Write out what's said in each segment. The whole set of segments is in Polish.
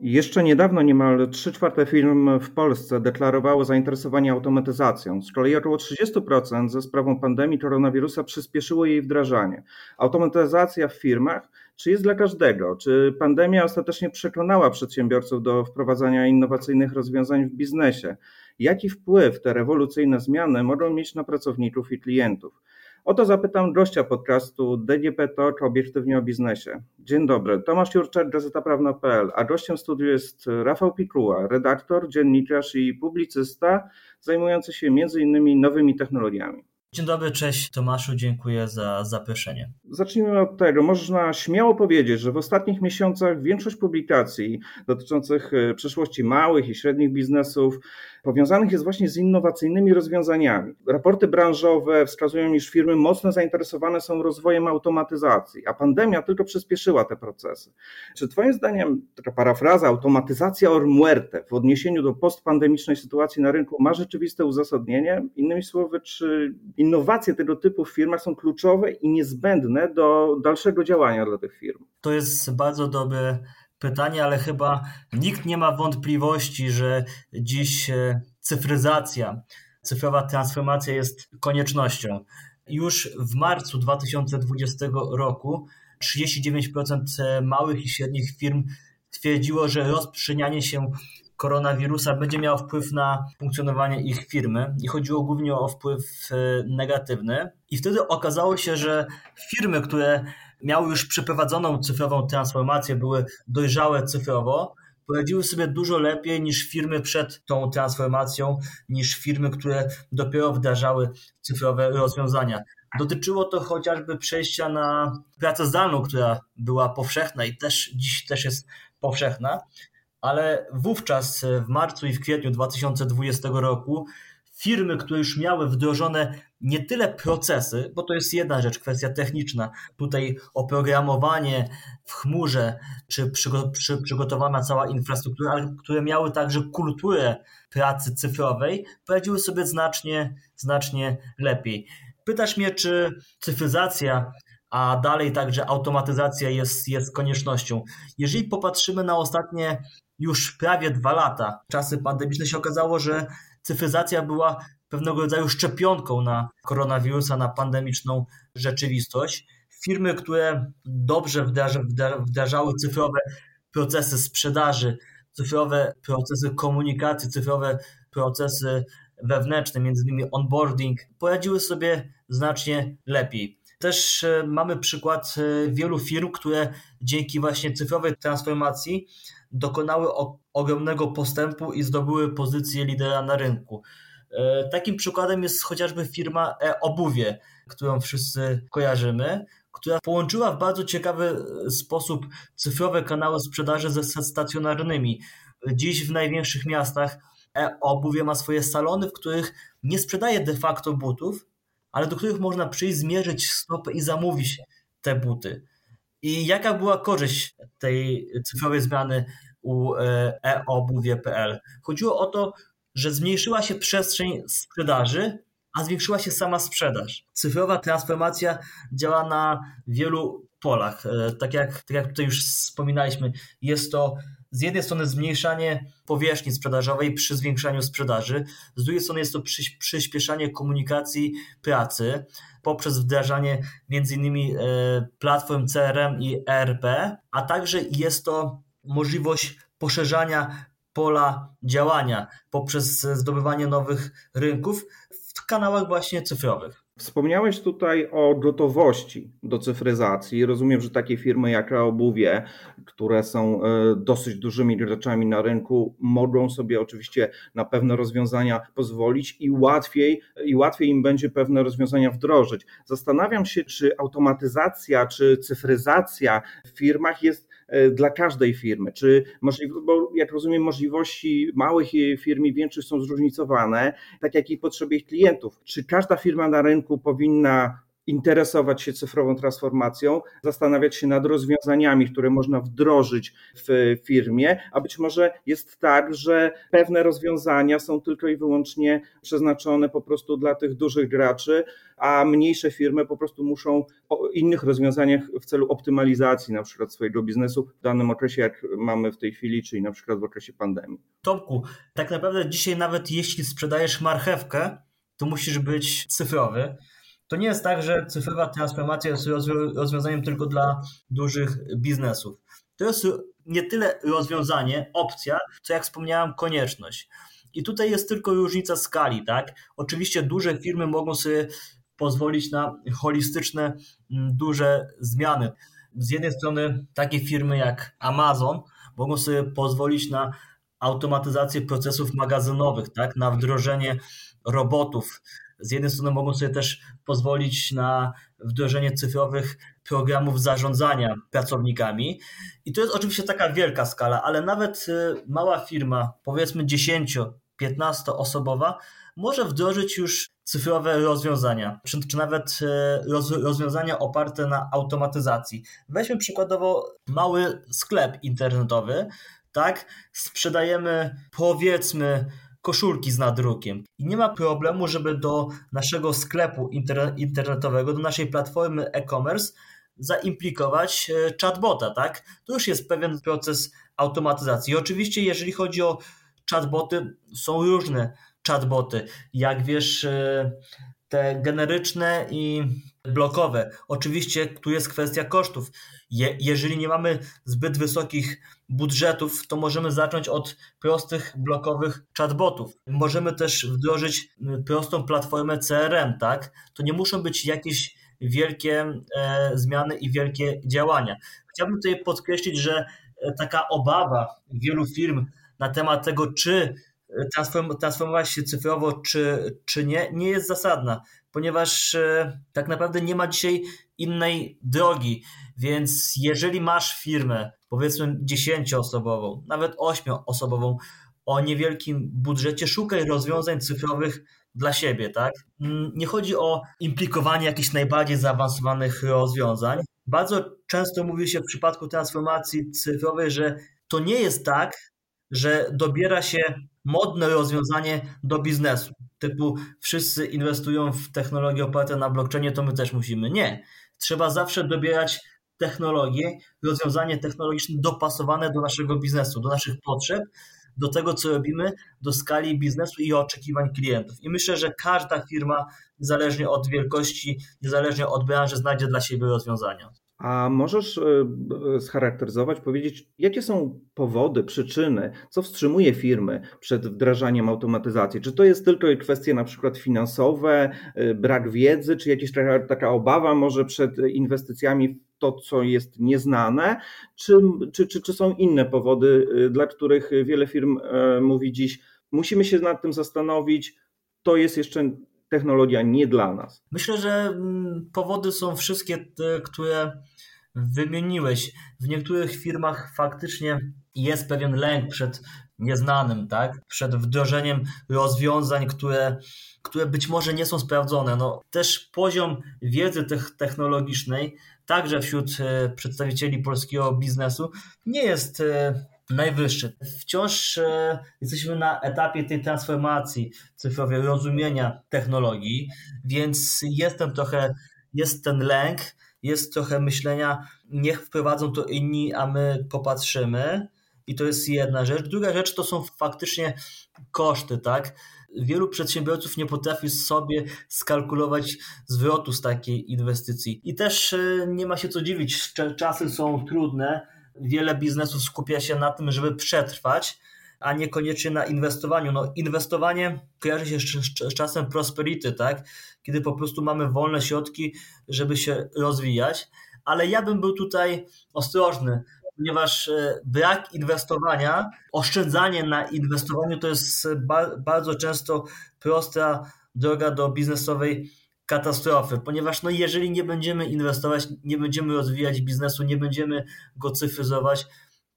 Jeszcze niedawno niemal 3 czwarte firm w Polsce deklarowało zainteresowanie automatyzacją. Z kolei około 30% ze sprawą pandemii koronawirusa przyspieszyło jej wdrażanie. Automatyzacja w firmach, czy jest dla każdego? Czy pandemia ostatecznie przekonała przedsiębiorców do wprowadzania innowacyjnych rozwiązań w biznesie? Jaki wpływ te rewolucyjne zmiany mogą mieć na pracowników i klientów? O to zapytam gościa podcastu DGP Talk obiektywnie o biznesie. Dzień dobry, Tomasz Jurczak, Gazeta Prawna.pl, a gościem studiu jest Rafał Pikuła, redaktor, dziennikarz i publicysta zajmujący się m.in. nowymi technologiami. Dzień dobry, cześć Tomaszu, dziękuję za zaproszenie. Zacznijmy od tego. Można śmiało powiedzieć, że w ostatnich miesiącach większość publikacji dotyczących e, przyszłości małych i średnich biznesów powiązanych jest właśnie z innowacyjnymi rozwiązaniami. Raporty branżowe wskazują, iż firmy mocno zainteresowane są rozwojem automatyzacji, a pandemia tylko przyspieszyła te procesy. Czy Twoim zdaniem, taka parafraza, automatyzacja or muerte w odniesieniu do postpandemicznej sytuacji na rynku ma rzeczywiste uzasadnienie? Innymi słowy, czy innowacje tego typu w firmach są kluczowe i niezbędne do dalszego działania dla tych firm? To jest bardzo dobre pytanie, ale chyba nikt nie ma wątpliwości, że dziś e, cyfryzacja, cyfrowa transformacja jest koniecznością. Już w marcu 2020 roku 39% e, małych i średnich firm twierdziło, że rozprzestrzenianie się koronawirusa będzie miało wpływ na funkcjonowanie ich firmy i chodziło głównie o wpływ e, negatywny. I wtedy okazało się, że firmy, które miały już przeprowadzoną cyfrową transformację, były dojrzałe cyfrowo, poradziły sobie dużo lepiej niż firmy przed tą transformacją, niż firmy, które dopiero wdrażały cyfrowe rozwiązania. Dotyczyło to chociażby przejścia na pracę zdalną, która była powszechna i też dziś też jest powszechna, ale wówczas w marcu i w kwietniu 2020 roku firmy, które już miały wdrożone nie tyle procesy, bo to jest jedna rzecz, kwestia techniczna, tutaj oprogramowanie w chmurze, czy przygotowana cała infrastruktura, ale które miały także kulturę pracy cyfrowej, poradziły sobie znacznie, znacznie lepiej. Pytasz mnie, czy cyfryzacja a dalej także automatyzacja jest, jest koniecznością. Jeżeli popatrzymy na ostatnie już prawie dwa lata, czasy pandemiczne, się okazało, że cyfryzacja była pewnego rodzaju szczepionką na koronawirusa, na pandemiczną rzeczywistość. Firmy, które dobrze wdrażały cyfrowe procesy sprzedaży, cyfrowe procesy komunikacji, cyfrowe procesy wewnętrzne, między innymi onboarding, poradziły sobie znacznie lepiej. Też e, mamy przykład e, wielu firm, które dzięki właśnie cyfrowej transformacji dokonały ogromnego postępu i zdobyły pozycję lidera na rynku. E, takim przykładem jest chociażby firma e-obuwie, którą wszyscy kojarzymy, która połączyła w bardzo ciekawy sposób cyfrowe kanały sprzedaży ze stacjonarnymi. Dziś w największych miastach e-obuwie ma swoje salony, w których nie sprzedaje de facto butów, ale do których można przyjść, zmierzyć stopę i zamówić te buty. I jaka była korzyść tej cyfrowej zmiany u e, e-obuwie.pl? Chodziło o to, że zmniejszyła się przestrzeń sprzedaży, a zwiększyła się sama sprzedaż. Cyfrowa transformacja działa na wielu polach. E, tak jak, tak jak tutaj już wspominaliśmy, jest to z jednej strony zmniejszanie powierzchni sprzedażowej przy zwiększaniu sprzedaży, z drugiej strony jest to przyspieszanie komunikacji pracy poprzez wdrażanie m.in. E, platform CRM i ERP, a także jest to możliwość poszerzania pola działania poprzez zdobywanie nowych rynków w kanałach właśnie cyfrowych. Wspomniałeś tutaj o gotowości do cyfryzacji. Rozumiem, że takie firmy jak Obuwie, które są e, dosyć dużymi graczami na rynku, mogą sobie oczywiście na pewne rozwiązania pozwolić i łatwiej, i łatwiej im będzie pewne rozwiązania wdrożyć. Zastanawiam się, czy automatyzacja, czy cyfryzacja w firmach jest dla każdej firmy? Czy bo jak rozumiem, możliwości małych firm i większych są zróżnicowane, tak jak i potrzeby ich klientów. Czy każda firma na rynku powinna interesować się cyfrową transformacją, zastanawiać się nad rozwiązaniami, które można wdrożyć w firmie, a być może jest tak, że pewne rozwiązania są tylko i wyłącznie przeznaczone po prostu dla tych dużych graczy, a mniejsze firmy po prostu muszą o innych rozwiązaniach w celu optymalizacji na przykład swojego biznesu w danym okresie, jak mamy w tej chwili, czyli na przykład w okresie pandemii. Tomku, tak naprawdę dzisiaj nawet jeśli sprzedajesz marchewkę, to musisz być cyfrowy. To nie jest tak, że cyfrowa transformacja jest rozwiązaniem tylko dla dużych biznesów. To jest nie tyle rozwiązanie, opcja, co jak wspomniałem, konieczność. I tutaj jest tylko różnica skali, tak? Oczywiście duże firmy mogą sobie pozwolić na holistyczne, mm, duże zmiany. Z jednej strony takie firmy jak Amazon mogą sobie pozwolić na automatyzację procesów magazynowych, tak? na wdrożenie robotów. Z jednej strony mogą sobie też pozwolić na wdrożenie cyfrowych programów zarządzania pracownikami. I to jest oczywiście taka wielka skala, ale nawet y, mała firma, powiedzmy 10-15 osobowa, może wdrożyć już cyfrowe rozwiązania, czy, czy nawet y, roz, rozwiązania oparte na automatyzacji. Weźmy przykładowo mały sklep internetowy, tak? Sprzedajemy powiedzmy koszulki z nadrukiem. I nie ma problemu, żeby do naszego sklepu internetowego, do naszej platformy e-commerce zaimplikować e, chatbota, tak? To już jest pewien proces automatyzacji. Oczywiście, jeżeli chodzi o chatboty, są różne chatboty. Jak wiesz, e, te generyczne i blokowe. Oczywiście tu jest kwestia kosztów. Je, jeżeli nie mamy zbyt wysokich budżetów, to możemy zacząć od prostych blokowych chatbotów. Możemy też wdrożyć prostą platformę CRM, tak? To nie muszą być jakieś wielkie e, zmiany i wielkie działania. Chciałbym tutaj podkreślić, że e, taka obawa wielu firm na temat tego, czy transformować się cyfrowo, czy, czy nie, nie jest zasadna, ponieważ e, tak naprawdę nie ma dzisiaj innej drogi. Więc jeżeli masz firmę, powiedzmy 10-osobową, nawet 8-osobową, o niewielkim budżecie, szukaj rozwiązań cyfrowych dla siebie, tak? Mm, nie chodzi o implikowanie jakichś najbardziej zaawansowanych rozwiązań. Bardzo często mówi się w przypadku transformacji cyfrowej, że to nie jest tak, że dobiera się modne rozwiązanie do biznesu. Typu wszyscy inwestują w technologię oparte na blockchainie, to my też musimy. Nie. Trzeba zawsze dobierać technologie, rozwiązanie technologiczne dopasowane do naszego biznesu, do naszych potrzeb, do tego, co robimy, do skali biznesu i oczekiwań klientów. I myślę, że każda firma, niezależnie od wielkości, niezależnie od branży, znajdzie dla siebie rozwiązania. A możesz e, e, scharakteryzować, powiedzieć, jakie są powody, przyczyny, co wstrzymuje firmy przed wdrażaniem automatyzacji? Czy to jest tylko kwestie na przykład finansowe, e, brak wiedzy, czy jakaś taka, obawa może przed inwestycjami w to, co jest nieznane, czy, czy, czy, czy są inne powody, dla których wiele firm mówi dziś, musimy się nad tym zastanowić, to jest jeszcze technologia nie dla nas? Myślę, że mm, powody są wszystkie te, które wymieniłeś. W niektórych firmach faktycznie jest pewien lęk przed nieznanym, tak? Przed wdrożeniem rozwiązań, które, które być może nie są sprawdzone. No, też poziom wiedzy technologicznej, także wśród e, przedstawicieli polskiego biznesu, nie jest e, najwyższy. Wciąż e, jesteśmy na etapie tej transformacji cyfrowej, rozumienia technologii, więc jest ten trochę, jest ten lęk, jest trochę myślenia, niech wprowadzą to inni, a my popatrzymy. I to jest jedna rzecz. Druga rzecz to są faktycznie koszty, tak? Wielu przedsiębiorców nie potrafi sobie skalkulować zwrotu z takiej inwestycji. I też e, nie ma się co dziwić, czasy są trudne wiele biznesów skupia się na tym, żeby przetrwać, a niekoniecznie na inwestowaniu. No, inwestowanie kojarzy się z, czasem prosperity, tak? Kiedy po prostu mamy wolne środki, żeby się rozwijać, ale ja bym był tutaj ostrożny, ponieważ e, brak inwestowania, oszczędzanie na inwestowaniu to jest bardzo często prosta droga do biznesowej katastrofy, ponieważ no jeżeli nie będziemy inwestować, nie będziemy rozwijać biznesu, nie będziemy go cyfryzować,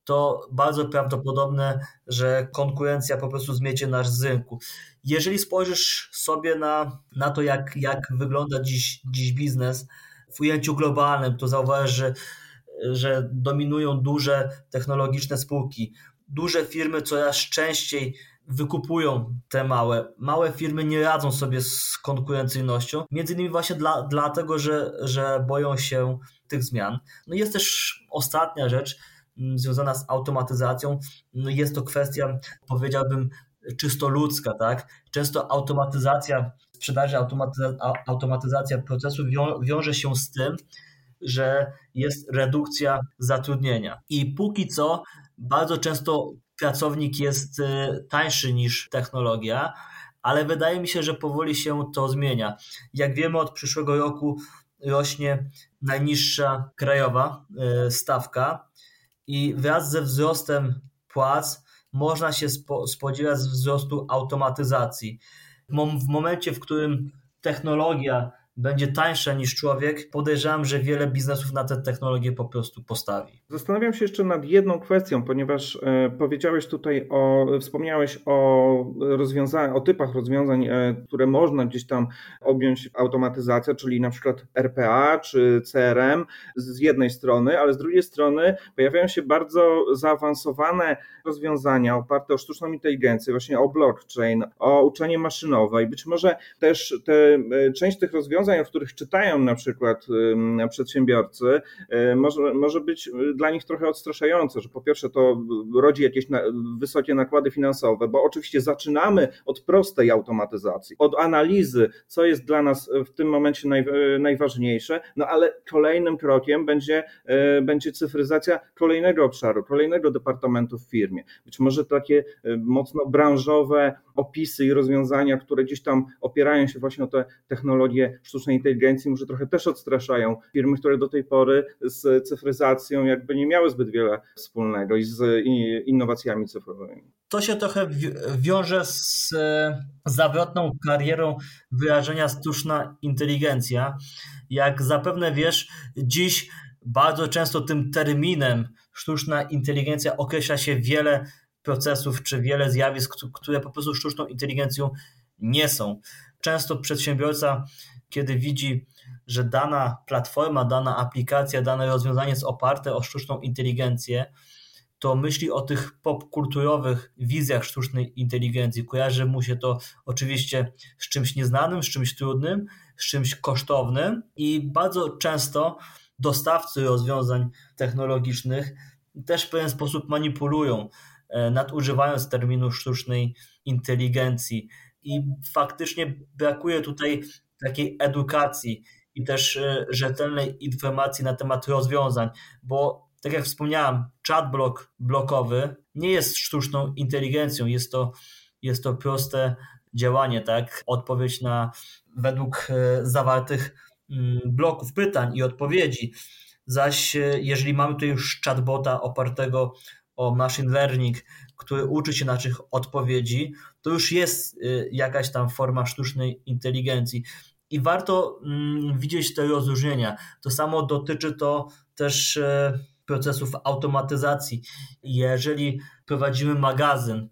to bardzo prawdopodobne, że konkurencja po prostu zmiecie nasz z rynku. Jeżeli spojrzysz sobie na, na to, jak, jak wygląda dziś, dziś biznes w ujęciu globalnym, to zauważysz, że, że dominują duże technologiczne spółki. Duże firmy coraz częściej wykupują te małe. Małe firmy nie radzą sobie z konkurencyjnością, między innymi właśnie dla, dlatego, że, że boją się tych zmian. No jest też ostatnia rzecz mm, związana z automatyzacją. No jest to kwestia, powiedziałbym, czysto ludzka, tak? Często automatyzacja sprzedaży, automatyzacja, automatyzacja procesu wią, wiąże się z tym, że jest redukcja zatrudnienia. I póki co bardzo często pracownik jest e, tańszy niż technologia, ale wydaje mi się, że powoli się to zmienia. Jak wiemy, od przyszłego roku rośnie najniższa krajowa e, stawka i wraz ze wzrostem płac można się spodziewać wzrostu automatyzacji. W momencie, w którym technologia będzie tańsza niż człowiek, podejrzewam, że wiele biznesów na tę technologię po prostu postawi. Zastanawiam się jeszcze nad jedną kwestią, ponieważ e, powiedziałeś tutaj o, wspomniałeś o rozwiązaniach, o typach rozwiązań, e, które można gdzieś tam objąć automatyzacją, czyli na przykład RPA czy CRM z jednej strony, ale z drugiej strony pojawiają się bardzo zaawansowane rozwiązania oparte o sztuczną inteligencję, właśnie o blockchain, o uczenie maszynowe i być może też te, e, część tych rozwiązań rozwiązań, o których czytają na przykład przedsiębiorcy, może, może być dla nich trochę odstraszające, że po pierwsze to rodzi jakieś wysokie nakłady finansowe, bo oczywiście zaczynamy od prostej automatyzacji, od analizy, co jest dla nas w tym momencie naj, najważniejsze, no ale kolejnym krokiem będzie, będzie cyfryzacja kolejnego obszaru, kolejnego departamentu w firmie. Być może takie mocno branżowe opisy i rozwiązania, które gdzieś tam opierają się właśnie o te technologie sztucznej inteligencji, może trochę też odstraszają firmy, które do tej pory z cyfryzacją jakby nie miały zbyt wiele wspólnego i z innowacjami cyfrowymi. To się trochę wiąże z zawrotną karierą wyrażenia sztuczna inteligencja. Jak zapewne wiesz, dziś bardzo często tym terminem sztuczna inteligencja określa się wiele procesów czy wiele zjawisk, które po prostu sztuczną inteligencją nie są. Często przedsiębiorca, kiedy widzi, że dana platforma, dana aplikacja, dane rozwiązanie jest oparte o sztuczną inteligencję, to myśli o tych popkulturowych wizjach sztucznej inteligencji. Kojarzy mu się to oczywiście z czymś nieznanym, z czymś trudnym, z czymś kosztownym i bardzo często dostawcy rozwiązań technologicznych też w pewien sposób manipulują E, nadużywając terminu sztucznej inteligencji. I faktycznie brakuje tutaj takiej edukacji i też e, rzetelnej informacji na temat rozwiązań, bo tak jak wspomniałem, chat block blokowy nie jest sztuczną inteligencją, jest to, jest to proste działanie, tak? Odpowiedź na według e, zawartych mm, bloków pytań i odpowiedzi. Zaś jeżeli mamy tutaj już chatbota opartego o machine learning, który uczy się naszych odpowiedzi, to już jest y, jakaś tam forma sztucznej inteligencji. I warto mm, widzieć te rozróżnienia. To samo dotyczy to też e, procesów automatyzacji. Jeżeli prowadzimy magazyn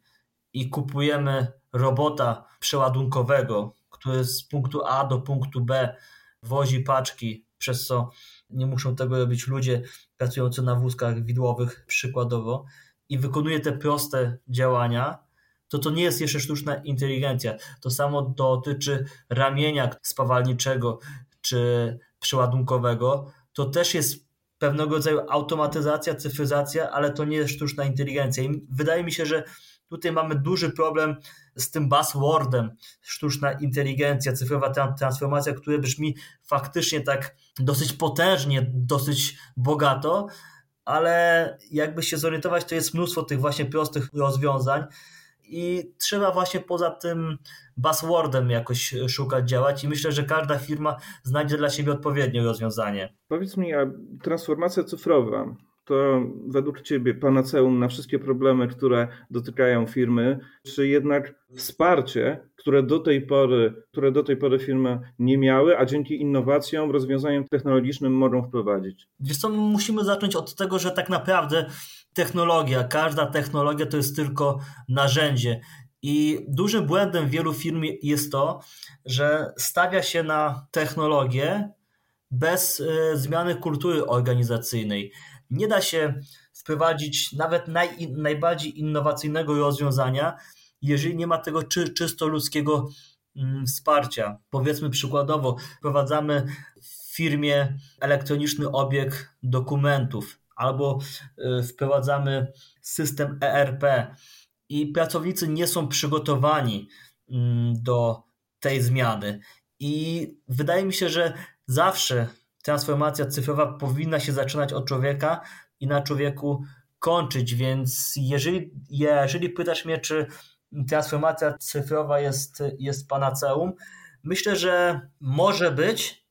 i kupujemy robota przeładunkowego, który z punktu A do punktu B wozi paczki, przez co nie muszą tego robić ludzie pracujący na wózkach widłowych przykładowo i wykonuje te proste działania, to to nie jest jeszcze sztuczna inteligencja. To samo dotyczy ramienia spawalniczego czy przeładunkowego. To też jest pewnego rodzaju automatyzacja, cyfryzacja, ale to nie jest sztuczna inteligencja. I wydaje mi się, że tutaj mamy duży problem z tym buzzwordem sztuczna inteligencja, cyfrowa transformacja, które brzmi faktycznie tak dosyć potężnie, dosyć bogato, ale jakby się zorientować, to jest mnóstwo tych właśnie prostych rozwiązań i trzeba właśnie poza tym buzzwordem jakoś szukać, działać i myślę, że każda firma znajdzie dla siebie odpowiednie rozwiązanie. Powiedz mi, a transformacja cyfrowa to według Ciebie panaceum na wszystkie problemy, które dotykają firmy, czy jednak wsparcie, które do tej pory, które do tej pory firmy nie miały, a dzięki innowacjom, rozwiązaniom technologicznym mogą wprowadzić? Wiesz co, musimy zacząć od tego, że tak naprawdę technologia, każda technologia to jest tylko narzędzie. I dużym błędem wielu firm jest to, że stawia się na technologię bez e, zmiany kultury organizacyjnej. Nie da się wprowadzić nawet naj, najbardziej innowacyjnego rozwiązania, jeżeli nie ma tego czy, czysto ludzkiego mm, wsparcia. Powiedzmy przykładowo, wprowadzamy w firmie elektroniczny obieg dokumentów albo y, wprowadzamy system ERP i pracownicy nie są przygotowani mm, do tej zmiany. I wydaje mi się, że zawsze transformacja cyfrowa powinna się zaczynać od człowieka i na człowieku kończyć, więc jeżeli, jeżeli pytasz mnie, czy transformacja cyfrowa jest, jest panaceum, myślę, że może być,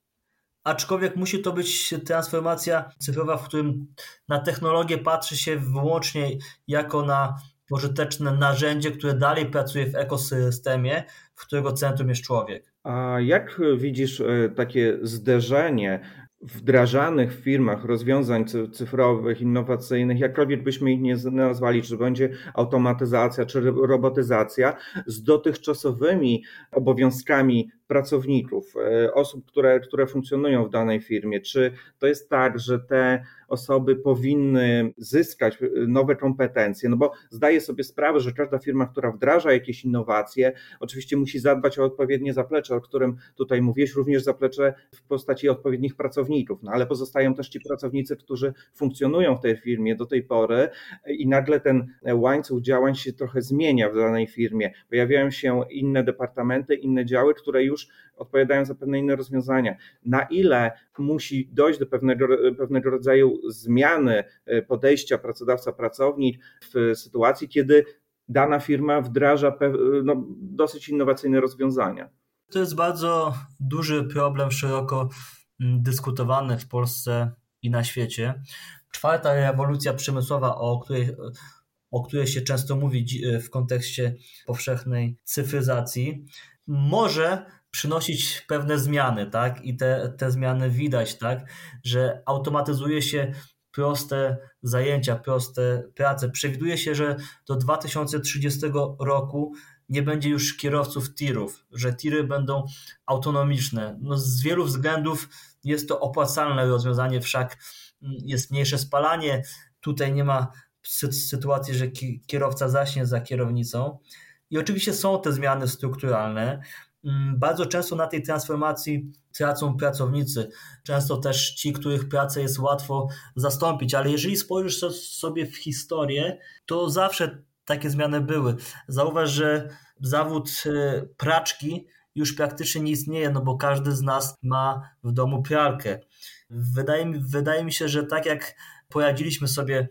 aczkolwiek musi to być transformacja cyfrowa, w którym na technologię patrzy się wyłącznie jako na pożyteczne narzędzie, które dalej pracuje w ekosystemie, w którego centrum jest człowiek. A jak widzisz e, takie zderzenie wdrażanych w firmach rozwiązań cyfrowych, innowacyjnych, jakkolwiek byśmy ich nie nazwali, czy będzie automatyzacja, czy robotyzacja, z dotychczasowymi obowiązkami pracowników, e, osób, które, które funkcjonują w danej firmie? Czy to jest tak, że te osoby powinny zyskać e, nowe kompetencje? No bo zdaję sobie sprawę, że każda firma, która wdraża jakieś innowacje, oczywiście musi zadbać o odpowiednie zaplecze, o którym tutaj mówiłeś, również zaplecze w postaci odpowiednich pracowników, no ale pozostają też ci pracownicy, którzy funkcjonują w tej firmie do tej pory i nagle ten łańcuch działań się trochę zmienia w danej firmie. Pojawiają się inne departamenty, inne działy, które już odpowiadają za pewne inne rozwiązania. Na ile musi dojść do pewnego, pewnego rodzaju zmiany e, podejścia pracodawca-pracownik w sytuacji, kiedy dana firma wdraża no, dosyć innowacyjne rozwiązania. To jest bardzo duży problem, szeroko mm, dyskutowany w Polsce i na świecie. Czwarta rewolucja przemysłowa, o której, o której się często mówi w kontekście powszechnej cyfryzacji, może przynosić pewne zmiany, tak? I te, te zmiany widać, tak? Że automatyzuje się proste zajęcia, proste prace. Przewiduje się, że do 2030 roku nie będzie już kierowców tirów, że tiry będą autonomiczne. No z wielu względów jest to opłacalne rozwiązanie, wszak jest mniejsze spalanie. Tutaj nie ma sytuacji, że kierowca zaśnie za kierownicą. I oczywiście są te zmiany strukturalne. Mm, bardzo często na tej transformacji tracą pracownicy, często też ci, których pracę jest łatwo zastąpić, ale jeżeli spojrzysz sobie w historię, to zawsze takie zmiany były. Zauważ, że zawód e, praczki już praktycznie nie istnieje, no bo każdy z nas ma w domu pralkę. Wydaje mi, wydaje mi się, że tak jak poradziliśmy sobie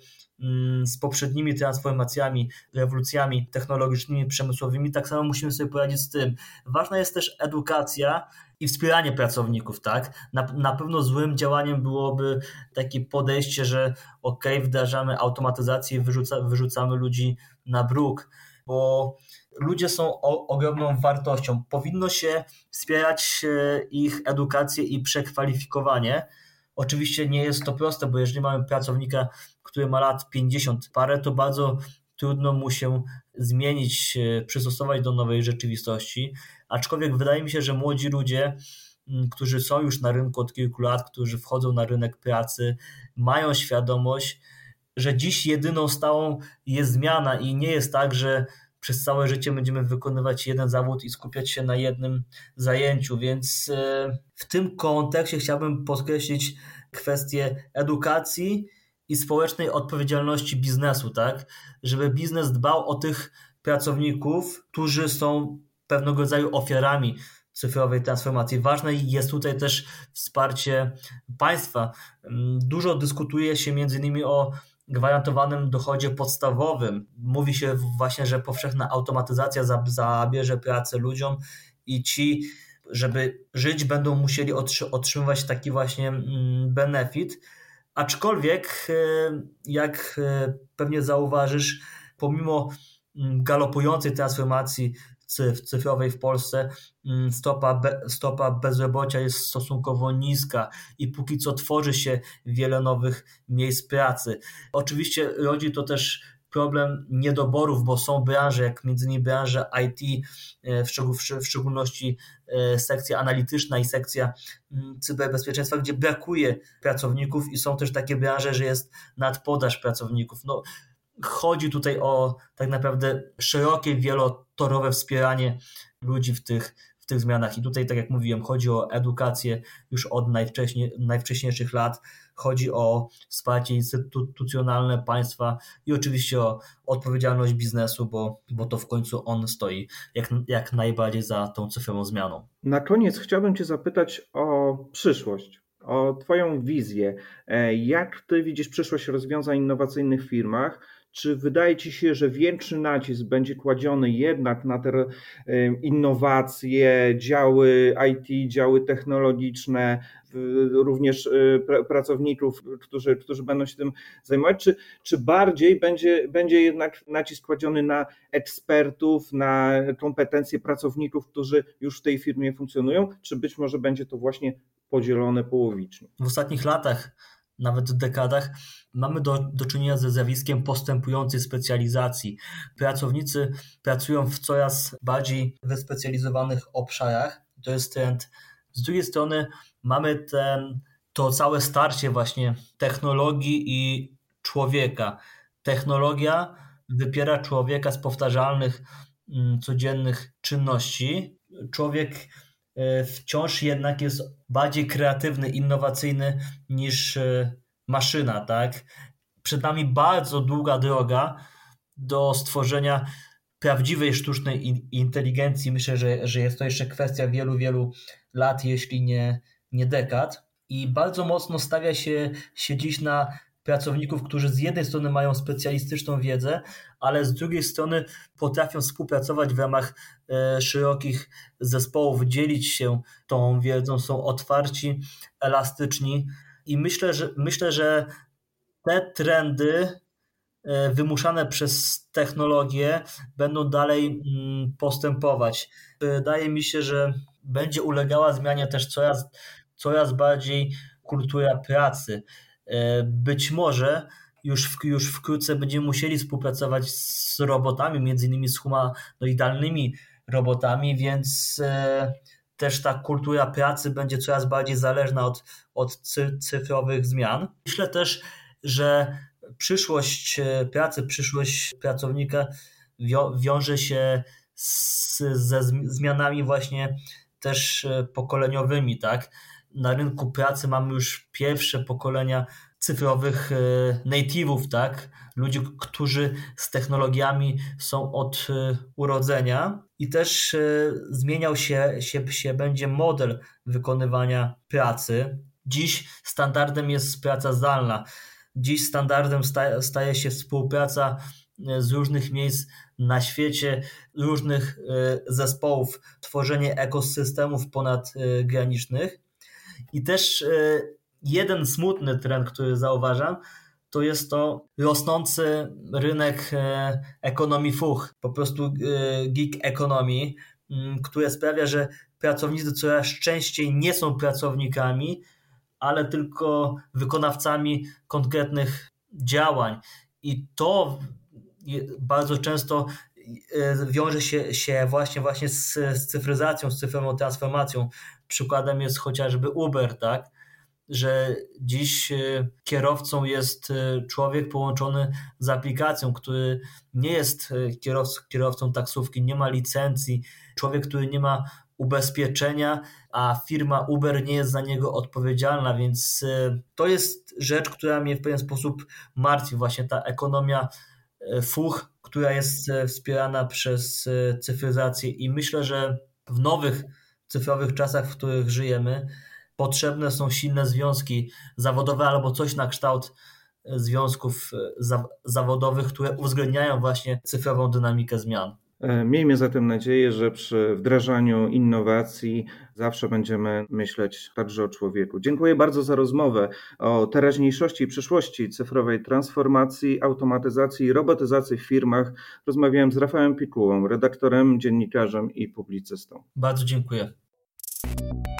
z poprzednimi transformacjami, rewolucjami technologicznymi, przemysłowymi, tak samo musimy sobie poradzić z tym. Ważna jest też edukacja i wspieranie pracowników, tak? Na, na pewno złym działaniem byłoby takie podejście, że ok, wdrażamy automatyzację i wyrzuca, wyrzucamy ludzi na bruk, bo ludzie są o, ogromną wartością. Powinno się wspierać ich edukację i przekwalifikowanie. Oczywiście nie jest to proste, bo jeżeli mamy pracownika, który ma lat 50 parę, to bardzo trudno mu się zmienić, przystosować do nowej rzeczywistości. Aczkolwiek wydaje mi się, że młodzi ludzie, mm, którzy są już na rynku od kilku lat, którzy wchodzą na rynek pracy, mają świadomość, że dziś jedyną stałą jest zmiana i nie jest tak, że przez całe życie będziemy wykonywać jeden zawód i skupiać się na jednym zajęciu, więc e, w tym kontekście chciałbym podkreślić kwestię edukacji i społecznej odpowiedzialności biznesu, tak? Żeby biznes dbał o tych pracowników, którzy są pewnego rodzaju ofiarami cyfrowej transformacji. Ważne jest tutaj też wsparcie państwa. Dużo dyskutuje się między innymi o gwarantowanym dochodzie podstawowym. Mówi się właśnie, że powszechna automatyzacja zabierze pracę ludziom i ci, żeby żyć, będą musieli otrzymywać taki właśnie mm, benefit. Aczkolwiek, jak pewnie zauważysz, pomimo mm, galopującej transformacji cyfrowej w Polsce mm, stopa, stopa bezrobocia jest stosunkowo niska i póki co tworzy się wiele nowych miejsc pracy. Oczywiście rodzi to też problem niedoborów, bo są branże, jak między innymi branża IT, e, w, w szczególności e, sekcja analityczna i sekcja mm, cyberbezpieczeństwa, gdzie brakuje pracowników i są też takie branże, że jest nadpodaż pracowników. No, chodzi tutaj o tak naprawdę szerokie, wielotorowe wspieranie ludzi w tych, tych zmianach. I tutaj, tak jak mówiłem, chodzi o edukację już od najwcześniej, najwcześniejszych lat, chodzi o wsparcie instytucjonalne państwa i oczywiście o odpowiedzialność biznesu, bo, bo to w końcu on stoi jak, jak najbardziej za tą cyfrową zmianą. Na koniec chciałbym Cię zapytać o przyszłość o Twoją wizję. E, jak Ty widzisz przyszłość rozwiązań innowacyjnych w firmach? Czy wydaje Ci się, że większy nacisk będzie kładziony jednak na te innowacje, działy IT, działy technologiczne, również e, pracowników, którzy, którzy będą się tym zajmować, czy, czy bardziej będzie, będzie jednak nacisk kładziony na ekspertów, na kompetencje pracowników, którzy już w tej firmie funkcjonują, czy być może będzie to właśnie podzielone połowicznie? W ostatnich latach nawet dekadach, mamy do, do czynienia ze zjawiskiem postępującej specjalizacji. Pracownicy pracują w coraz bardziej wyspecjalizowanych obszarach. To jest trend. Z drugiej strony mamy ten, to całe starcie właśnie technologii i człowieka. Technologia wypiera człowieka z powtarzalnych, mm, codziennych czynności. Człowiek wciąż jednak jest bardziej kreatywny, innowacyjny niż e, maszyna, tak? Przed nami bardzo długa droga do stworzenia prawdziwej sztucznej inteligencji. Myślę, że, że jest to jeszcze kwestia wielu, wielu lat, jeśli nie, nie dekad. I bardzo mocno stawia się, się dziś na pracowników, którzy z jednej strony mają specjalistyczną wiedzę, ale z drugiej strony potrafią współpracować w ramach e, szerokich zespołów, dzielić się tą wiedzą, są otwarci, elastyczni i myślę, że myślę, że te trendy e, wymuszane przez technologię będą dalej mm, postępować. Wydaje mi się, że będzie ulegała zmianie też coraz, coraz bardziej kultura pracy. E, być może już, w, już wkrótce będziemy musieli współpracować z robotami, między innymi z humanoidalnymi robotami, więc e, też ta kultura pracy będzie coraz bardziej zależna od, od cyfrowych zmian. Myślę też, że przyszłość e, pracy, przyszłość pracownika wiąże się z, ze zmianami właśnie też pokoleniowymi, tak? Na rynku pracy mamy już pierwsze pokolenia cyfrowych e, native'ów, tak? Ludzi, którzy z technologiami są od e, urodzenia i też e, zmieniał się, się, się będzie model wykonywania pracy. Dziś standardem jest praca zdalna. Dziś standardem staje, staje się współpraca z różnych miejsc na świecie, różnych zespołów, tworzenie ekosystemów ponadgranicznych. I też e, jeden smutny trend, który zauważam, to jest to rosnący rynek e, ekonomii fuch, po prostu e, gig ekonomii, które sprawia, że pracownicy coraz częściej nie są pracownikami, ale tylko wykonawcami konkretnych działań. I to bardzo często wiąże się, się właśnie, właśnie z, z cyfryzacją, z cyfrową transformacją. Przykładem jest chociażby Uber, tak? Że dziś e, kierowcą jest e, człowiek połączony z aplikacją, który nie jest e, kierowcą, taksówki, nie ma licencji, człowiek, który nie ma ubezpieczenia, a firma Uber nie jest za niego odpowiedzialna, więc to jest rzecz, która mnie w pewien sposób martwi, właśnie ta ekonomia fuch, która jest wspierana przez cyfryzację. I myślę, że w nowych cyfrowych czasach, w których żyjemy, potrzebne są silne związki zawodowe albo coś na kształt e, związków e, zawodowych, które uwzględniają właśnie cyfrową dynamikę zmian. E, miejmy zatem nadzieję, że przy wdrażaniu innowacji zawsze będziemy myśleć także o człowieku. Dziękuję bardzo za rozmowę o teraźniejszości i przyszłości cyfrowej transformacji, automatyzacji i robotyzacji w firmach. Rozmawiałem z Rafałem Pikułą, redaktorem, dziennikarzem i publicystą. Bardzo dziękuję. you